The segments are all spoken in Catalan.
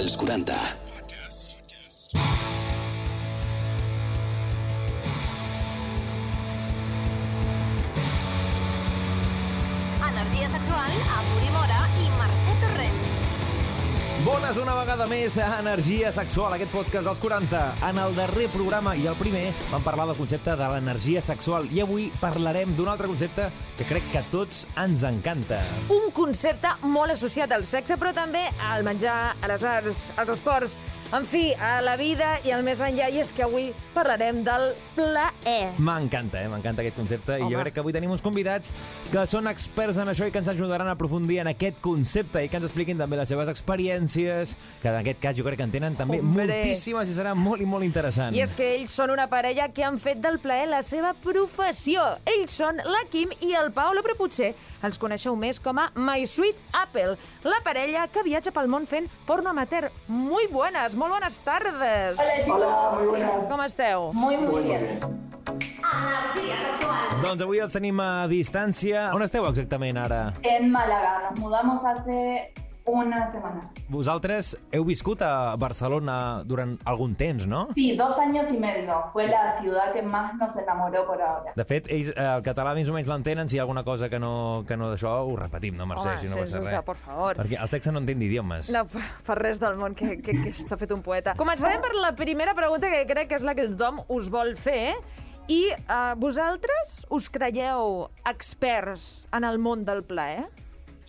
als 40. Bones una vegada més a Energia Sexual, aquest podcast dels 40. En el darrer programa i el primer vam parlar del concepte de l'energia sexual i avui parlarem d'un altre concepte que crec que tots ens encanta. Un concepte molt associat al sexe, però també al menjar, a les arts, als esports, en fi, a la vida i al més enllà. I és que avui parlarem del plaer. M'encanta, eh? M'encanta aquest concepte i Home. jo crec que avui tenim uns convidats que són experts en això i que ens ajudaran a aprofundir en aquest concepte i que ens expliquin també les seves experiències, que en aquest cas jo crec que en tenen també Hombre. moltíssimes i serà molt i molt interessant. I és que ells són una parella que han fet del plaer la seva professió. Ells són la Kim i el Paolo, però potser els coneixeu més com a My Sweet Apple, la parella que viatja pel món fent porno amateur. Muy buenas, molt bones tardes. Hola chicos. Hola, muy buenas. Com esteu? Muy, muy bien. Sexual. Doncs avui els tenim a distància. On esteu exactament ara? En Málaga. Nos mudamos hace una semana. Vosaltres heu viscut a Barcelona durant algun temps, no? Sí, dos años y medio. Fue la ciudad que más nos enamoró por ahora. De fet, ells eh, el català més o menys l'entenen, si hi ha alguna cosa que no, que no d'això ho repetim, no, Mercè? Home, si no sí, passa res. por favor. Perquè el sexe no entén d'idiomes. No, per per res del món, que, que, que està fet un poeta. Començarem per la primera pregunta, que crec que és la que tothom us vol fer. I uh, vosaltres us creieu experts en el món del plaer?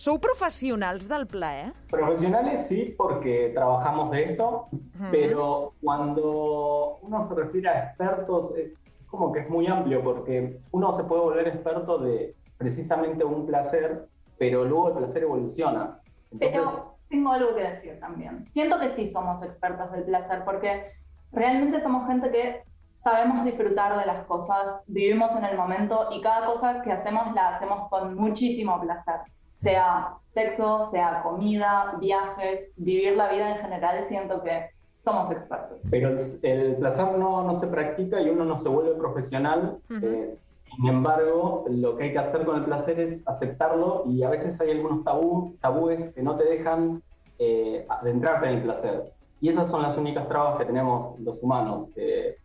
Sou professionals del plaer? Profesionales sí, porque trabajamos de esto, pero cuando uno se refiere a expertos es como que es muy amplio, porque uno se puede volver experto de precisamente un placer, pero luego el placer evoluciona. Entonces, Pero tengo algo que decir también. Siento que sí somos expertos del placer, porque realmente somos gente que sabemos disfrutar de las cosas, vivimos en el momento y cada cosa que hacemos la hacemos con muchísimo placer. Sea sexo, sea comida, viajes, vivir la vida en general, siento que somos expertos. pero el, placer no, no se practica y uno no se vuelve profesional. eh, sin embargo, lo que hay que hacer con el placer es aceptarlo y a veces hay algunos tabú, tabúes que no te dejan eh, adentrarte en el placer. Y esas son las únicas trabas que tenemos los humanos, eh,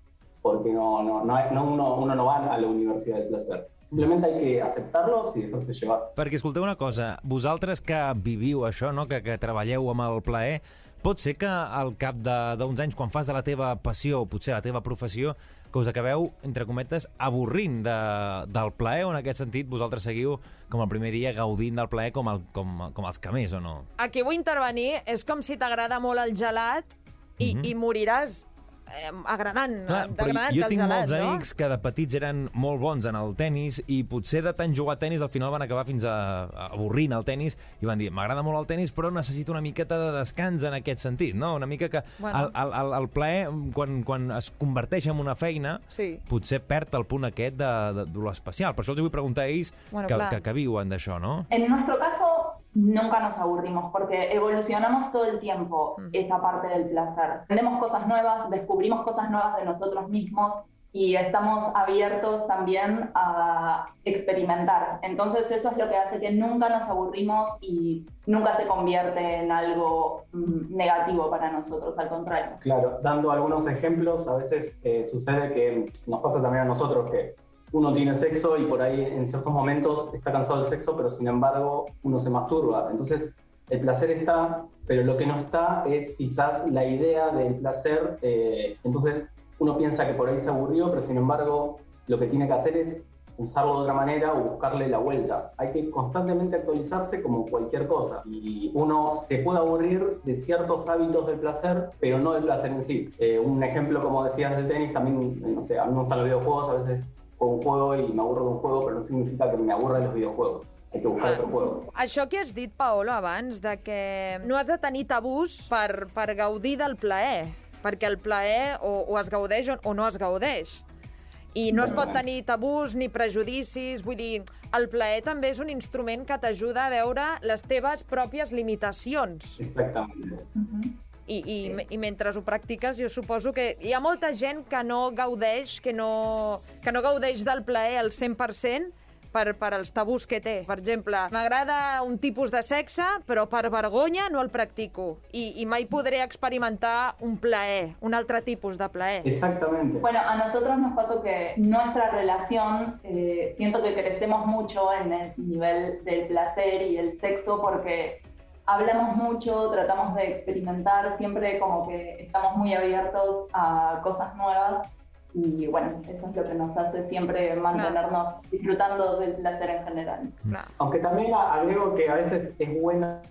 porque no, no, no, no uno, uno no va a la universidad del placer. Simplemente hay que aceptarlos y dejarse llevar. Perquè escolteu una cosa, vosaltres que viviu això, no? que, que treballeu amb el plaer, pot ser que al cap de- d'uns anys, quan fas de la teva passió, o potser la teva professió, que us acabeu, entre cometes, avorrint de, del plaer, o en aquest sentit vosaltres seguiu com el primer dia gaudint del plaer com, el, com, com els que més, o no? Aquí vull intervenir. És com si t'agrada molt el gelat i, i moriràs eh, agranant, Clar, però agranant jo el tinc gelat, molts no? amics que de petits eren molt bons en el tennis i potser de tant jugar a tennis al final van acabar fins a, a avorrint el tennis i van dir, m'agrada molt el tennis però necessito una miqueta de descans en aquest sentit, no? Una mica que Bueno. el, el, el, el plaer, quan, quan es converteix en una feina, Sí. potser perd el punt aquest de, de, de lo especial. Per això els vull preguntar a ells Bueno, que, clar. que, que viuen d'això, no? En nuestro caso, nunca nos aburrimos porque evolucionamos todo el tiempo esa parte del placer. Aprendemos cosas nuevas, descubrimos cosas nuevas de nosotros mismos y estamos abiertos también a experimentar. Entonces eso es lo que hace que nunca nos aburrimos y nunca se convierte en algo mm, negativo para nosotros, al contrario. Claro, dando algunos ejemplos, a veces eh, sucede que nos pasa también a nosotros que uno tiene sexo y por ahí en ciertos momentos está cansado del sexo, pero sin embargo uno se masturba. Entonces el placer está, pero lo que no está es quizás la idea del placer. eh, entonces uno piensa que por ahí se aburrió, pero sin embargo lo que tiene que hacer es usarlo de otra manera o buscarle la vuelta. Hay que constantemente actualizarse como cualquier cosa. Y uno se puede aburrir de ciertos hábitos del placer, pero no del placer en sí. Eh, un ejemplo, como decías, del tenis, también, eh, no sé, a mí me gustan los videojuegos, a veces un juego y me aburro de un juego, pero no significa que me aburra de los videojuegos. Hay que buscar otro juego. Això que has dit, Paolo, abans, de que no has de tenir tabús per, per gaudir del plaer, perquè el plaer o, o es gaudeix o, o no es gaudeix. I no es pot tenir tabús ni prejudicis, vull dir, el plaer també és un instrument que t'ajuda a veure les teves pròpies limitacions. Exactamente. I, i, I mentre ho practiques, jo suposo que hi ha molta gent que no gaudeix, que no, que no gaudeix del plaer al 100%, per, per als tabús que té. Per exemple, m'agrada un tipus de sexe, però per vergonya no el practico. I, i mai podré experimentar un plaer, un altre tipus de plaer. Exactamente. Bueno, a nosotros nos pasó que nuestra relación, eh, siento que crecemos mucho en el nivel del placer y el sexo porque hablamos mucho, tratamos de experimentar, siempre como que estamos muy abiertos a cosas nuevas y bueno, eso es lo que nos hace siempre mantenernos disfrutando del placer en general. Clar. Aunque también agrego que a veces es bueno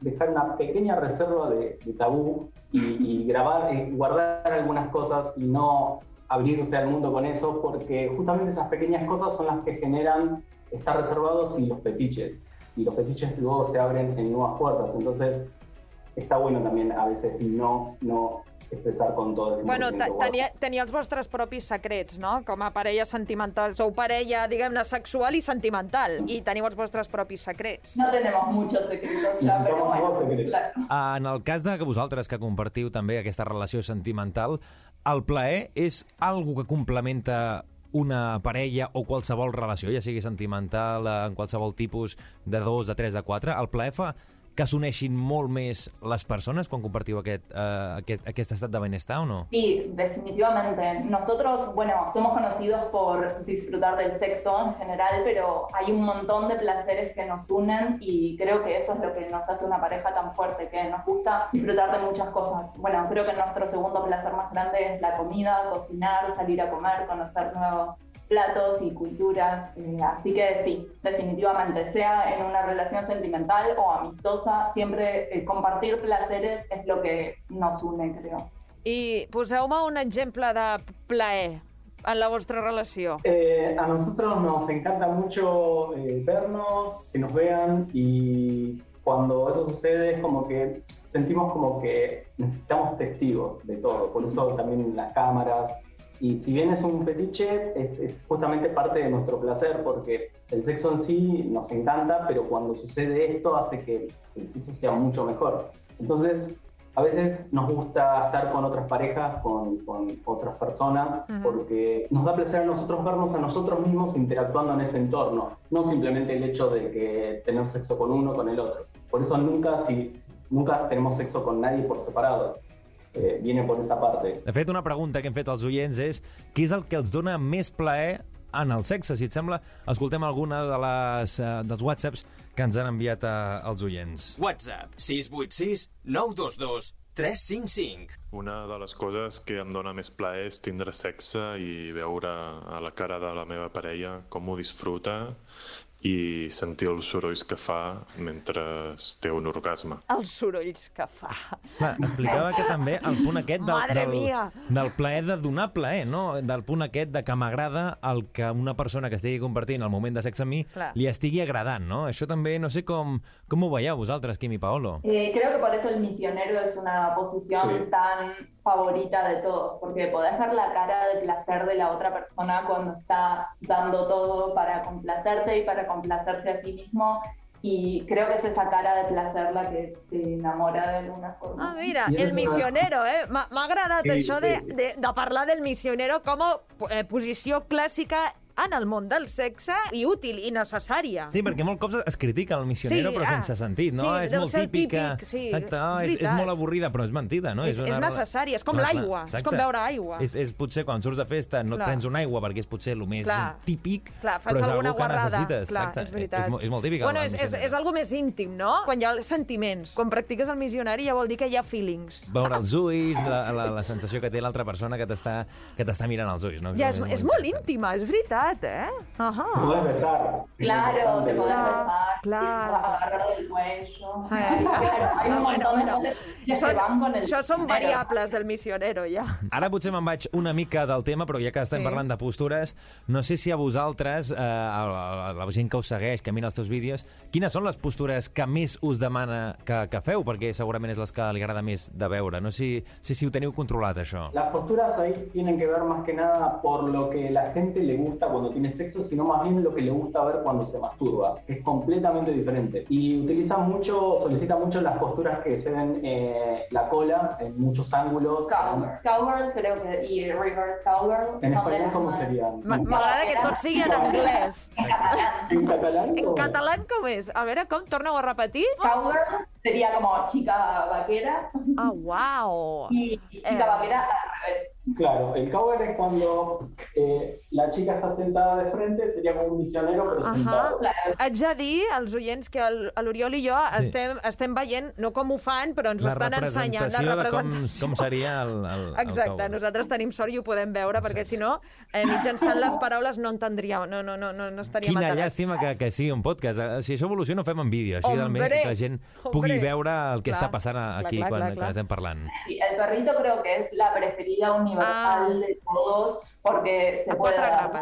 dejar una pequeña reserva de, de tabú y, y grabar, y guardar algunas cosas y no abrirse al mundo con eso, porque justamente esas pequeñas cosas son las que generan estar reservados y los fetiches. Y los fetiches luego se abren en nuevas puertas. Entonces, está bueno también a veces no, no expressar con tot el Bueno, 100% te- guapo. tenia, tenia els vostres propis secrets, no? Com a parella sentimental. Sou parella, diguem-ne, sexual i sentimental. I teniu els vostres propis secrets. No tenemos muchos secretos ya, pero Necesitamos bueno, claro. En el cas de que vosaltres que compartiu també aquesta relació sentimental, el plaer és algo que complementa una parella o qualsevol relació, ja sigui sentimental, eh, en qualsevol tipus de dos, de tres, de quatre. El plaer fa que s'uneixin molt més les persones quan compartiu aquest, eh, aquest, aquest estat de benestar o no? Sí, definitivamente. Nosotros, bueno, somos conocidos por disfrutar del sexo en general, pero hay un montón de placeres que nos unen y creo que eso es lo que nos hace una pareja tan fuerte, que nos gusta disfrutar de muchas cosas. Bueno, creo que nuestro segundo placer más grande es la comida, cocinar, salir a comer, conocer nuevos platos y culturas. Eh, así que sí, definitivamente, sea en una relación sentimental o amistosa, siempre eh, compartir placeres es lo que nos une, creo. I poseu-me un exemple de plaer en la vostra relació. Eh, a nosotros nos encanta mucho eh, vernos, que nos vean y cuando eso sucede es como que sentimos como que necesitamos testigos de todo, por eso también las cámaras. Y si bien es un fetiche, es, es justamente parte de nuestro placer porque el sexo en sí nos encanta, pero cuando sucede esto hace que el sexo sea mucho mejor. Entonces, a veces nos gusta estar con otras parejas, con, con otras personas, Ujú. porque nos da placer a nosotros vernos a nosotros mismos interactuando en ese entorno, no simplemente el hecho de que tener sexo con uno con el otro. Por eso nunca, si, nunca tenemos sexo con nadie por separado. Eh, viene por esa parte. De fet, una pregunta que hem fet als oients és què és el que els dona més plaer en el sexe? Si et sembla, escoltem alguna de les, eh, dels whatsapps que ens han enviat eh, els oients. WhatsApp 686 922 355. Una de les coses que em dóna més plaer és tindre sexe i veure a la cara de la meva parella com ho disfruta i sentir els sorolls que fa mentre té un orgasme. Els sorolls que fa. Clar, explicava que també el punt aquest del, del, del plaer de donar plaer, no? Del punt aquest de que m'agrada el que una persona que estigui compartint el moment de sexe amb mi Clar. li estigui agradant, no? Això també, no sé com, com ho veieu vosaltres, Quim i Paolo. Eh, creo que por eso el misionero es una posición Sí. tan favorita de todos, porque podés ver la cara de placer de la otra persona cuando está dando todo para complacerte y para complacerse a sí mismo. Y creo que es esa cara de placer la que te enamora de alguna forma. Ah, mira, el missionero, eh? M'ha agradat Sí, això de, sí. de, de parlar del missionero com a eh, posició clàssica en el món del sexe i útil i necessària. Sí, perquè molt cops es critica el missionero, Sí, però ah, sense sentit, no? sí, és molt típica. típic, sí, Exacte, no, és és, és molt avorrida, però és mentida, no? És- és una- és com Clar, clar, l'aigua, és com beure aigua. És, és potser quan surts de festa no Clar. et prens una aigua perquè és potser el més Clar. típic, Clar, fas però és alguna que guarrada. necessites. Clar, exacte. és veritat. És, mo- és molt típic. Bueno, és, és, és algo més íntim, no? Quan hi ha sentiments. Quan practiques el missionari ja vol dir que hi ha feelings. Veure els ulls, la, la, la sensació que té l'altra persona que t'està mirant als ulls. No? Ja és, és molt íntima, és veritat, eh? Ahà. Te podés besar. Claro, te podés besar, claro. agarrar Ay, claro, hay un bueno, montón bueno. de cosas que Són, se van con el això són misionero. variables del missionero, ja. Ara potser me'n vaig una mica del tema, però ja que estem Sí. parlant de postures, no sé si a vosaltres, eh, a, a la gent que us segueix, que mira els teus vídeos, quines són les postures que més us demana que, que feu? Perquè segurament és les que li agrada més de veure. No sé si, si, si ho teniu controlat, això. Las posturas ahí tienen que ver más que nada por lo que la gente le gusta cuando tiene sexo, sino más bien lo que le gusta ver cuando se masturba, es completamente diferente. Y utiliza mucho, solicita mucho las posturas que se ven eh, la cola en muchos ángulos. Cowgirl, Cowgirl creo que, y Reverse Cowgirl. En español, ¿cómo? M- M'agrada que tot sigui en anglès. En catalán. ¿En catalán? Com és? A veure, com? Torna-ho a repetir? Cowgirl sería como chica vaquera Ah, uau! y chica Eh. vaquera al revés. Claro, el cowgirl es cuando eh, la chica está sentada de frente, sería como un misionero, pero Ajá. sentado. Haig de dir als oients que el- a l'Oriol i jo Sí. estem, estem veient, no com ho fan, però ens ho La estan ensenyant. representació La de com, representació. com seria el, el, el Exacte, cowboy. nosaltres tenim sort i ho podem veure, perquè si no, eh, mitjançant les paraules no entendríem, no, no, no, no, no estaríem Quina aterrats. llàstima que, que sigui un podcast. Eh, Si això evoluciona, ho fem en vídeo, així Hombre, que la gent pugui hombre. veure el que Clar, està passant a- clar, aquí clar, quan, clar, quan clar. estem parlant. Sí, el perrito creo que es la preferida universal ah. de todos porque se puede dar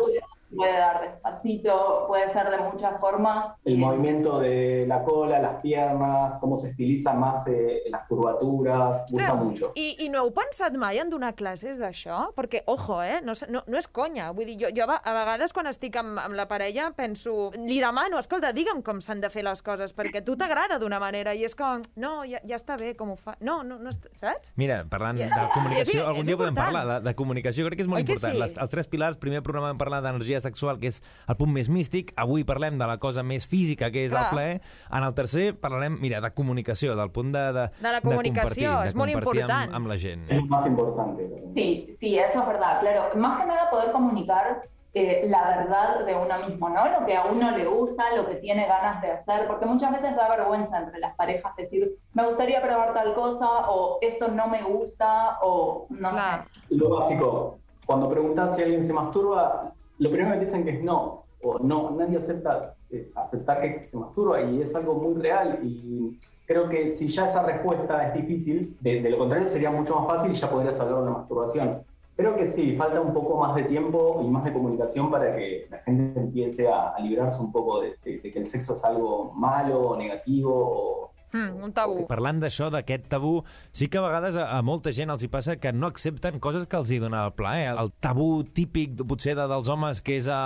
puede dar despacito, puede ser de muchas formas. El movimiento de la cola, las piernas, cómo se estilizan más eh, las curvaturas, gusta Ostres, mucho. I, I no heu pensat mai en donar classes d'això? Perquè, ojo, eh? No, no, no és conya. Vull dir, jo, jo a vegades quan estic amb, amb la parella penso... Li demano, escolta, digue'm com s'han de fer les coses, perquè a tu t'agrada d'una manera i és com, no, ja, ja està bé com ho fa. No, no, no saps? Mira, parlant I- de comunicació, és- algun és dia podem parlar de, de comunicació, crec que és molt Oi important. sí? Les, els tres pilars, primer programa vam parlar d'energia sexual, que és el punt més místic, avui parlem de la cosa més física, que és Clar. el plaer, en el tercer parlarem, mira, de comunicació, del punt de, de, De la comunicació, de és de molt important. Amb, amb la gent. Es lo más importante. Sí, sí, eso es verdad, claro. Más que nada poder comunicar eh, la verdad de uno mismo, ¿no? Lo que a uno le gusta, lo que tiene ganas de hacer, porque muchas veces da vergüenza entre las parejas decir, me gustaría probar tal cosa, o esto no me gusta, o no Clar. sé. Lo básico, cuando preguntas si alguien se masturba, lo primero que dicen que es no, o no, nadie acepta eh, aceptar que se masturba y es algo muy real y creo que si ya esa respuesta es difícil, de, de lo contrario sería mucho más fácil y ya podrías hablar de una masturbación. Creo que sí, falta un poco más de tiempo y más de comunicación para que la gente empiece a, a librarse un poco de, de- de que el sexo es algo malo o negativo o Mm, un tabú. Parlant d'això, d'aquest tabú, sí que a vegades a, a molta gent els hi passa que no accepten coses que els hi donen el plaer. El tabú típic, potser, de, dels homes, que és a,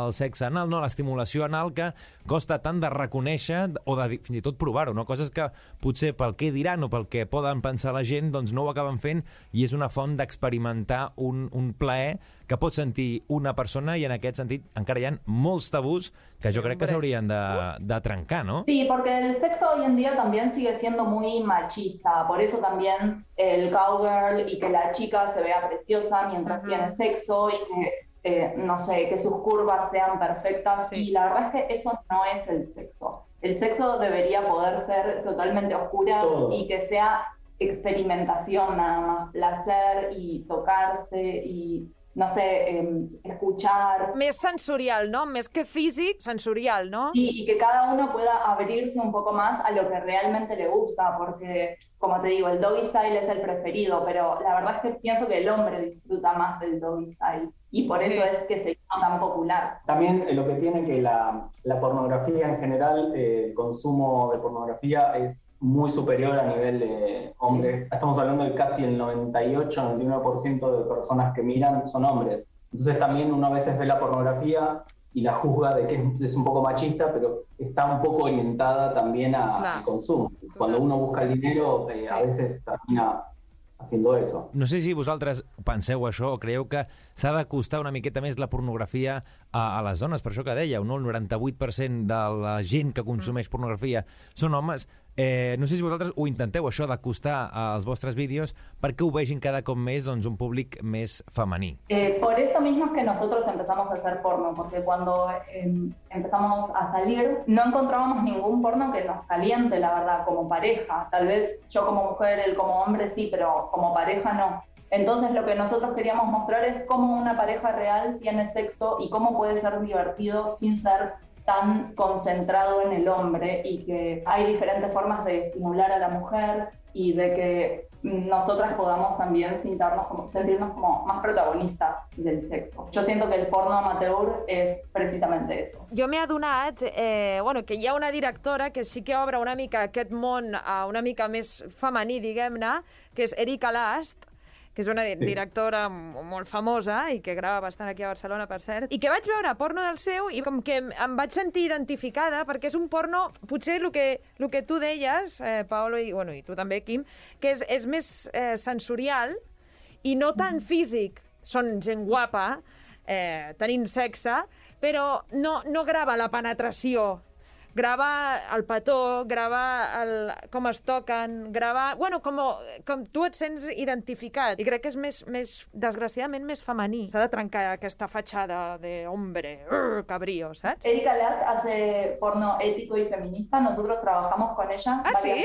el sexe anal, no? l'estimulació anal, que costa tant de reconèixer o de fins i tot provar-ho, no? coses que potser pel que diran o pel que poden pensar la gent doncs no ho acaben fent i és una font d'experimentar un, un plaer que pot sentir una persona i en aquest sentit encara hi ha molts tabús que jo crec que Hombre. s'haurien de, de trencar, no? Sí, porque el sexo hoy en día también sigue siendo muy machista, por eso también el cowgirl y que la chica se vea preciosa mientras tiene sexo y que, eh, no sé, que sus curvas sean perfectas. Sí. Y la verdad es que eso no es el sexo. El sexo debería poder ser totalmente oscura Todo. y que sea experimentación nada más, placer y tocarse y, no sé, em, escuchar. Més sensorial, no? Més que físic, sensorial, no? Sí, y que cada uno pueda abrirse un poco más a lo que realmente le gusta, porque, como te digo, el doggy style es el preferido, pero la verdad es que pienso que el hombre disfruta más del doggy style, y por eso es que se hizo tan popular. También eh, lo que tiene que la, la pornografía en general, eh, el consumo de pornografía es muy superior a nivel de hombres. Estamos hablando de casi el 98-99% de personas que miran son hombres. Entonces también uno a veces ve la pornografía y la juzga de que es, un poco machista, pero está un poco orientada también a- Claro. al consumo. Cuando uno busca el dinero, eh, a Sí. veces termina haciendo eso. No sé si vosaltres penseu això o creieu que s'ha d'acostar una miqueta més la pornografia a, a les dones, per això que dèieu, no? el 98% de la gent que consumeix pornografia són homes. Eh, no sé si vosaltres ho intenteu, això d'acostar als vostres vídeos perquè ho vegin cada cop més doncs, un públic més femení. Eh, por esto mismo es que nosotros empezamos a hacer porno, porque cuando em, empezamos a salir no encontrábamos ningún porno que nos caliente, la verdad, como pareja. Tal vez yo como mujer, él como hombre sí, pero como pareja no. Entonces lo que nosotros queríamos mostrar es cómo una pareja real tiene sexo y cómo puede ser divertido sin ser tan concentrado en el hombre y que hay diferentes formas de estimular a la mujer y de que nosotras podamos también sentirnos como, sentirnos como más protagonistas del sexo. Yo siento que el porno amateur es precisamente eso. Jo m'he adonat eh, bueno, que hi ha una directora que sí que obre una mica aquest món a una mica més femení, diguem-ne, que és Erika Last, que és una di- directora molt famosa i que grava bastant aquí a Barcelona, per cert, i que vaig veure porno del seu i com que em- em vaig sentir identificada perquè és un porno, potser el que, el que tu deies, eh, Paolo, i, bueno, i tu també, Quim, que és, és més eh, sensorial i no tan físic. Són gent guapa, eh, tenint sexe, però no, no grava la penetració. Grava el petó, grava el, com es toquen, grava... Bueno, com, com tu et sents identificat. I crec que és més, més desgraciadament, més femení. S'ha de trencar aquesta fatxada de hombre, urr, cabrío, saps? Erika Last hace porno ético y feminista. Nosotros trabajamos con ella ¿Ah, sí?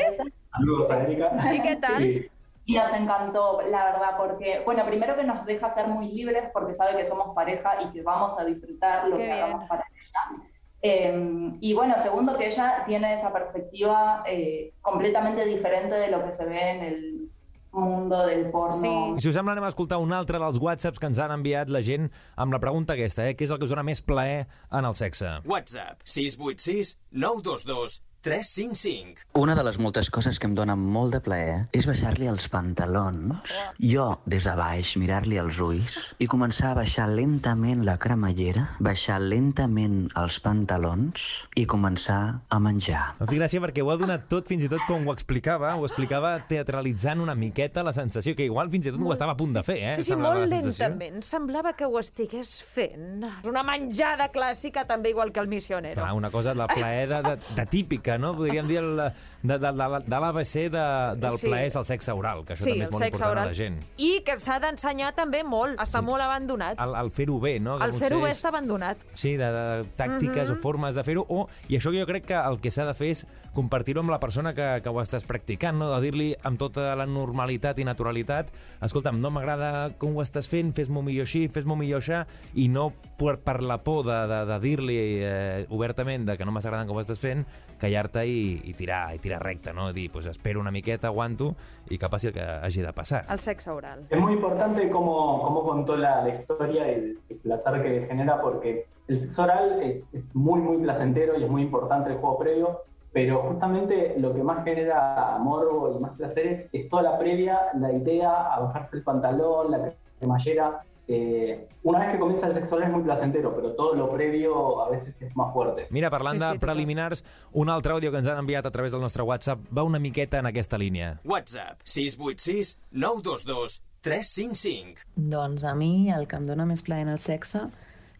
Saludos a Erika. ¿Y qué tal? Sí. Y nos encantó, la verdad, porque, bueno, primero que nos deja ser muy libres porque sabe que somos pareja y que vamos a disfrutar lo Qué que bien. hagamos para ella. Eh, y bueno, segundo que ella tiene esa perspectiva eh, completamente diferente de lo que se ve en el mundo del porno. Sí. I si us sembla, anem a escoltar un altre dels whatsapps que ens han enviat la gent amb la pregunta aquesta, eh? Què és el que us dona més plaer en el sexe? WhatsApp 686 922 355. Una de les moltes coses que em dona molt de plaer és baixar-li els pantalons, jo des de baix mirar-li els ulls i començar a baixar lentament la cremallera, baixar lentament els pantalons i començar a menjar. Fa gràcia perquè ho ha donat tot, fins i tot com ho explicava, ho explicava teatralitzant una miqueta la sensació, que igual fins i tot ho estava a punt de fer, eh? Sí, sí, semblava molt lentament. Semblava que ho estigués fent. Una menjada clàssica, també igual que el missionero. Clar, una cosa, la plaer de, de, de típica, no? Podríem dir el, de, de, de, de l'ABC de, del Sí. plaer és el sexe oral, que això sí, també és molt important oral. a la gent. I que s'ha d'ensenyar també molt. Està Sí. molt abandonat. El, el fer-ho bé, no? Que El fer-ho bé és- està abandonat. Sí, de, de tàctiques Mhm. o formes de fer-ho, o, i això jo crec que el que s'ha de fer és compartir-ho amb la persona que, que ho estàs practicant, no? de dir-li amb tota la normalitat i naturalitat, escolta'm, no m'agrada com ho estàs fent, fes-m'ho millor així, fes-m'ho millor això, i no per, per la por de, de, de dir-li eh, obertament de que no m'està agradant com ho estàs fent, callar-te i, i, tirar, i tirar recte, no? Dir, pues, espero una miqueta, aguanto, i que passi el que hagi de passar. El sexe oral. Es muy importante cómo, cómo contó la, la historia y el, el placer que genera, porque el sexo oral es, es muy, muy placentero y es muy importante el juego previo, pero justamente lo que más genera morbo y más placer es, es toda la previa, la idea, a bajarse el pantalón, la cremallera. Eh, una vez que comienza el sexo oral es muy placentero, pero todo lo previo a veces es más fuerte. Mira, parlant Sí, sí, de preliminars, un altre àudio que ens han enviat a través del nostre WhatsApp va una miqueta en aquesta línia. WhatsApp 686 922 355. Doncs a mi el que em dóna més plaer en el sexe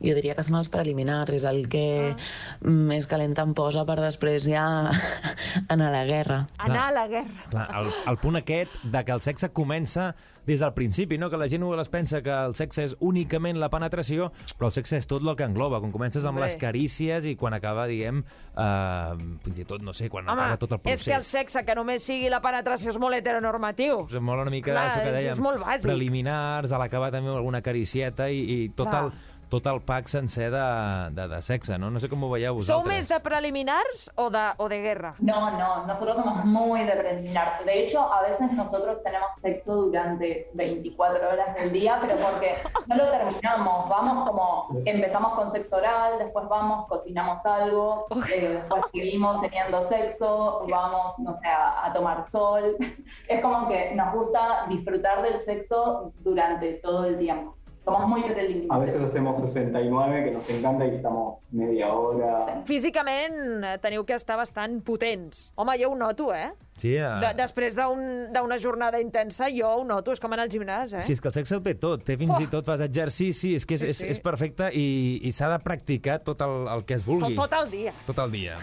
jo diria que són els preliminars, és el que més calent em posa per després ja anar a la guerra. Anar a la guerra. Clar, el, el punt aquest de que el sexe comença des del principi, no? que la gent es pensa que el sexe és únicament la penetració, però el sexe és tot el que engloba. Quan comences amb Hombre. les carícies i quan acaba, diguem, eh, fins i tot, no sé, quan acaba tot el procés. és que el sexe que només sigui la penetració és molt heteronormatiu. Us mola una mica Clar, això que és- dèiem, és molt bàsic. preliminars, a l'acabar també alguna caricieta i, i tot, Clar. el, tot el pack sencer de, de, de sexe, no? No sé com ho veieu Sou vosaltres. més de preliminars o de, o de guerra? No, no, nosotros somos muy de preliminar. De hecho, a veces nosotros tenemos sexo durante 24 horas del día, pero porque no lo terminamos. Vamos como, empezamos con sexo oral, después vamos, cocinamos algo, eh, después seguimos teniendo sexo, vamos, no sé, a, a tomar sol. Es como que nos gusta disfrutar del sexo durante todo el tiempo. Somos muy A preliminares. veces hacemos 69, que nos encanta, y estamos media hora. Físicament eh, teniu que estar bastant potents. Home, jo ho noto, eh? Sí, eh? De, després d'un- d'una jornada intensa, jo ho noto, és com anar al gimnàs, eh? Sí, és que el sexe ho té tot. Té fins Oh. i tot, fas exercici, és que és, Sí, és, sí. és perfecte i, i s'ha de practicar tot el, el que es vulgui. tot, tot el dia. Tot el dia.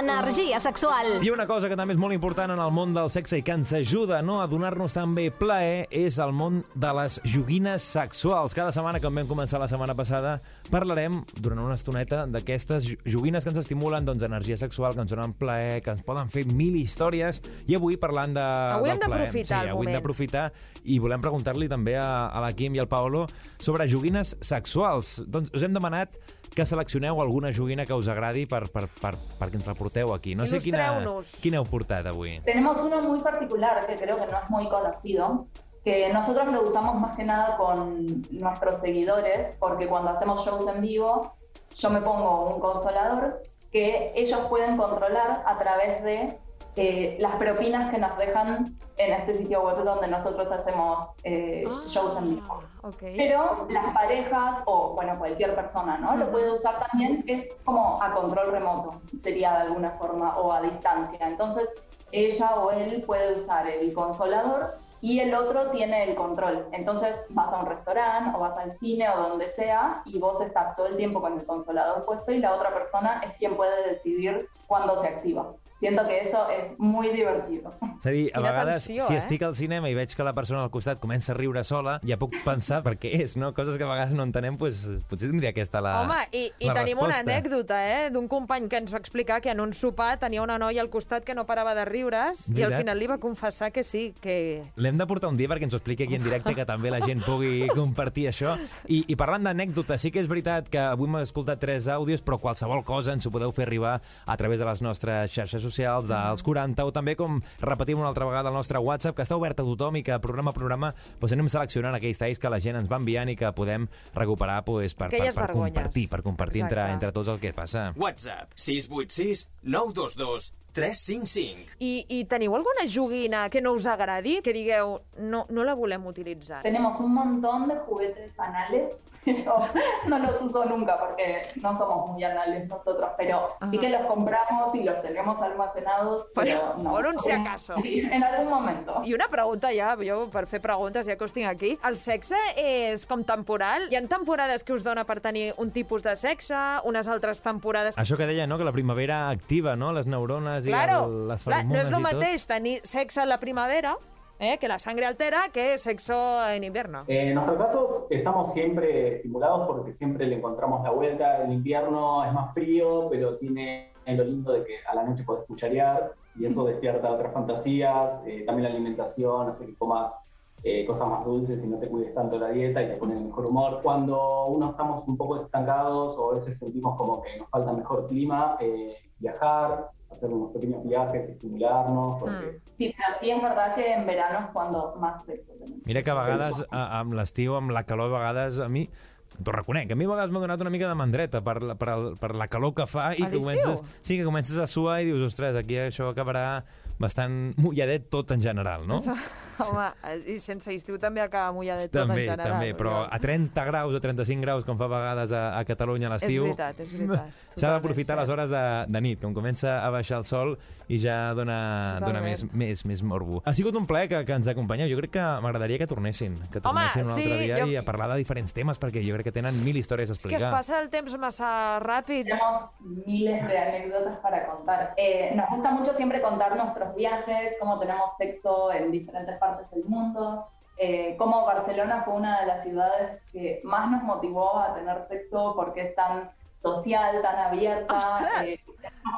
Energia sexual. I una cosa que també és molt important en el món del sexe i que ens ajuda no, a donar-nos també plaer és el món de les joguines sexuals. Cada setmana, com vam començar la setmana passada, parlarem durant una estoneta d'aquestes jo- joguines que ens estimulen doncs, energia sexual, que ens donen plaer, que ens poden fer mil històries. I avui parlant de, Avui del plaer. d'aprofitar sí, el avui hem d'aprofitar i volem preguntar-li també a, a la Quim i al Paolo sobre joguines sexuals. Doncs us hem demanat que seleccioneu alguna joguina que us agradi per, per, per, perquè ens la porteu aquí. No sé quina, quina heu portat avui. Tenemos uno muy particular que creo que no es muy conocido, que nosotros lo usamos más que nada con nuestros seguidores, porque cuando hacemos shows en vivo, yo me pongo un consolador que ellos pueden controlar a través de eh, las propinas que nos dejan en este sitio web donde nosotros hacemos eh, shows en vivo. Ok. Pero las parejas o, bueno, cualquier persona, ¿no? Lo puede usar también, es como a control remoto, sería de alguna forma, o a distancia. Entonces, ella o él puede usar el consolador y el otro tiene el control. Entonces, vas a un restaurante o vas al cine o donde sea y vos estás todo el tiempo con el consolador puesto y la otra persona es quien puede decidir cuándo se activa. Siento que eso es muy divertido. És a dir, a Quina vegades, tensió, si eh? estic al cinema i veig que la persona al costat comença a riure sola, ja puc pensar per què és, no? Coses que a vegades no entenem, pues, potser tindria aquesta la Home, i, i la tenim una resposta. anècdota, eh, d'un company que ens va explicar que en un sopar tenia una noia al costat que no parava de riure's i al final li va confessar que sí, que... L'hem de portar un dia perquè ens ho expliqui aquí en directe, que també la gent pugui compartir això. I, i parlant d'anècdotes, sí que és veritat que avui hem escoltat tres àudios, però qualsevol cosa ens ho podeu fer arribar a través de les nostres xarxes socials, dels 40, o també, com repetim una altra vegada, el nostre WhatsApp, que està obert a tothom i que programa a programa doncs anem seleccionant aquells talls que la gent ens va enviant i que podem recuperar doncs, per, per, per compartir, per compartir entre, entre tots el que passa. WhatsApp 686 922 355. I, I teniu alguna joguina que no us agradi? Que digueu, no, no la volem utilitzar. Tenemos un montón de juguetes anales. Yo no los uso nunca porque no somos muy anales nosotros, pero sí que los compramos y los tenemos almacenados, pero, Però, no. por un si acaso. Sí, en algún momento. I una pregunta ja, jo per fer preguntes ja que us tinc aquí. El sexe és com temporal? Hi ha temporades que us dona per tenir un tipus de sexe, unes altres temporades... Això que deia, no?, que la primavera activa, no?, les neurones i Claro, el, les clar, no feromones és el i mateix tenir sexe a la primavera, eh, que la sangre altera, que sexo en invierno. En nuestro caso estamos siempre estimulados porque siempre le encontramos la vuelta. El invierno es más frío, pero tiene lo lindo de que a la noche podés cucharear y eso despierta otras fantasías. Eh, también la alimentación hace que comas eh, cosas más dulces y no te cuides tanto la dieta y te pone de mejor humor. Cuando uno estamos un poco estancados o a veces sentimos como que nos falta mejor clima, eh, viajar, hacer unos pequeños viajes, estimularnos, porque Sí, pero sí es verdad que en verano es cuando más sexo tenemos. Mira que a vegades, a, amb l'estiu, amb la calor, a vegades, a mi, t'ho reconec, a mi a vegades m'ha donat una mica de mandreta per, la- per, el, per la calor que fa i que comences, sí, que comences a suar i dius, ostres, aquí això acabarà bastant mulladet tot en general, no? Home, i sense estiu també acaba mulladet tot també, en general. també, però a 30 graus o 35 graus, com fa a vegades a, a Catalunya a l'estiu... És veritat, és veritat. S'ha Totalment d'aprofitar les hores de, de nit, com comença a baixar el sol i ja dona, dona més, Totalment. més, més morbo. Ha sigut un plaer que, que ens acompanyeu. Jo crec que m'agradaria que tornessin, que Home, tornessin un altre sí, dia jo- i a parlar de diferents temes, perquè jo crec que tenen mil històries a És que es explicar. passa el temps massa ràpid. Tenemos miles de anécdotas para contar. Eh, nos gusta mucho siempre contar nuestros viajes, cómo tenemos sexo en diferentes partes del mundo, eh, cómo Barcelona fue una de las ciudades que más nos motivó a tener sexo porque es tan social, tan abierta, eh,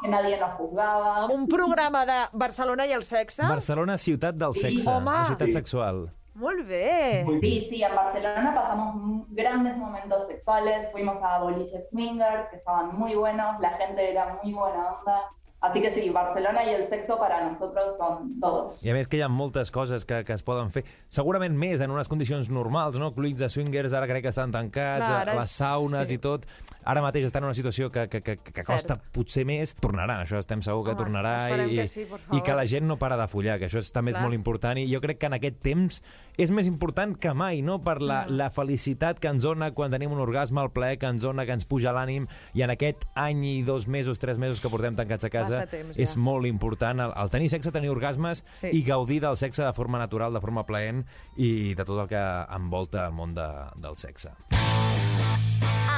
que nadie nos juzgaba. Un programa de Barcelona i el sexe? Barcelona, ciutat del sexe, Home. ciutat sexual. Molt bé. Sí, sí, en Barcelona pasamos grandes momentos sexuales, fuimos a boliches swingers que estaban muy buenos, la gente era muy buena onda. Así que sí, Barcelona y el sexo para nosotros son todos. I a més que hi ha moltes coses que, que es poden fer, segurament més en unes condicions normals, no? Clubs de swingers ara crec que estan tancats, Clar, ara les és- saunes sí. i tot. Ara mateix estan en una situació que, que, que, que costa potser més. Tornaran, això estem segur que Home, tornarà. I, que sí, I que la gent no para de follar, que això és, també és Clar. molt important. I jo crec que en aquest temps és més important que mai, no? Per la, Mm. la felicitat que ens dona quan tenim un orgasme, el plaer que ens dona, que ens puja l'ànim, i en aquest any i dos mesos, tres mesos que portem tancats a casa, Passa temps, és ja. molt important el, el tenir sexe, tenir orgasmes Sí. i gaudir del sexe de forma natural, de forma plaent i de tot el que envolta el món de, del sexe.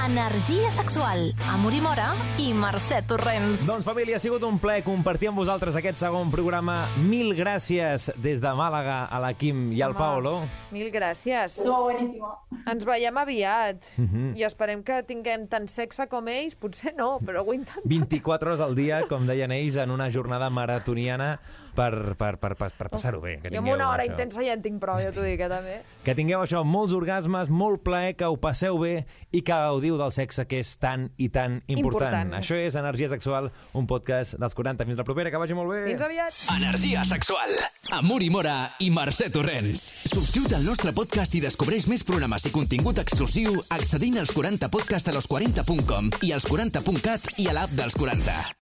Energia sexual, amb Uri Mora i Mercè Torrents. Doncs família, ha sigut un plaer compartir amb vosaltres aquest segon programa. Mil gràcies des de Màlaga a la Quim i al Home, Paolo. Mil gràcies. Buenísimo. Ens veiem aviat. Mhm. I esperem que tinguem tant sexe com ells. Potser no, però ho intentem. 24 hores al dia, com deien ells, en una jornada maratoniana per, per, per, per, per passar-ho bé. Que Jo amb tingueu una hora això. intensa ja en tinc prou, ja t'ho dic, eh, també. Que tingueu això, molts orgasmes, molt plaer, que ho passeu bé i que gaudiu del sexe, que és tan i tan important. Important. Això és Energia Sexual, un podcast dels 40. Fins la propera, que vagi molt bé. Fins aviat. Energia sexual, amb Uri Mora i Mercè Torrents. Subscriu't al nostre podcast i descobreix més programes i contingut exclusiu accedint als 40podcast a los40.com i als 40.cat i a l'app dels 40.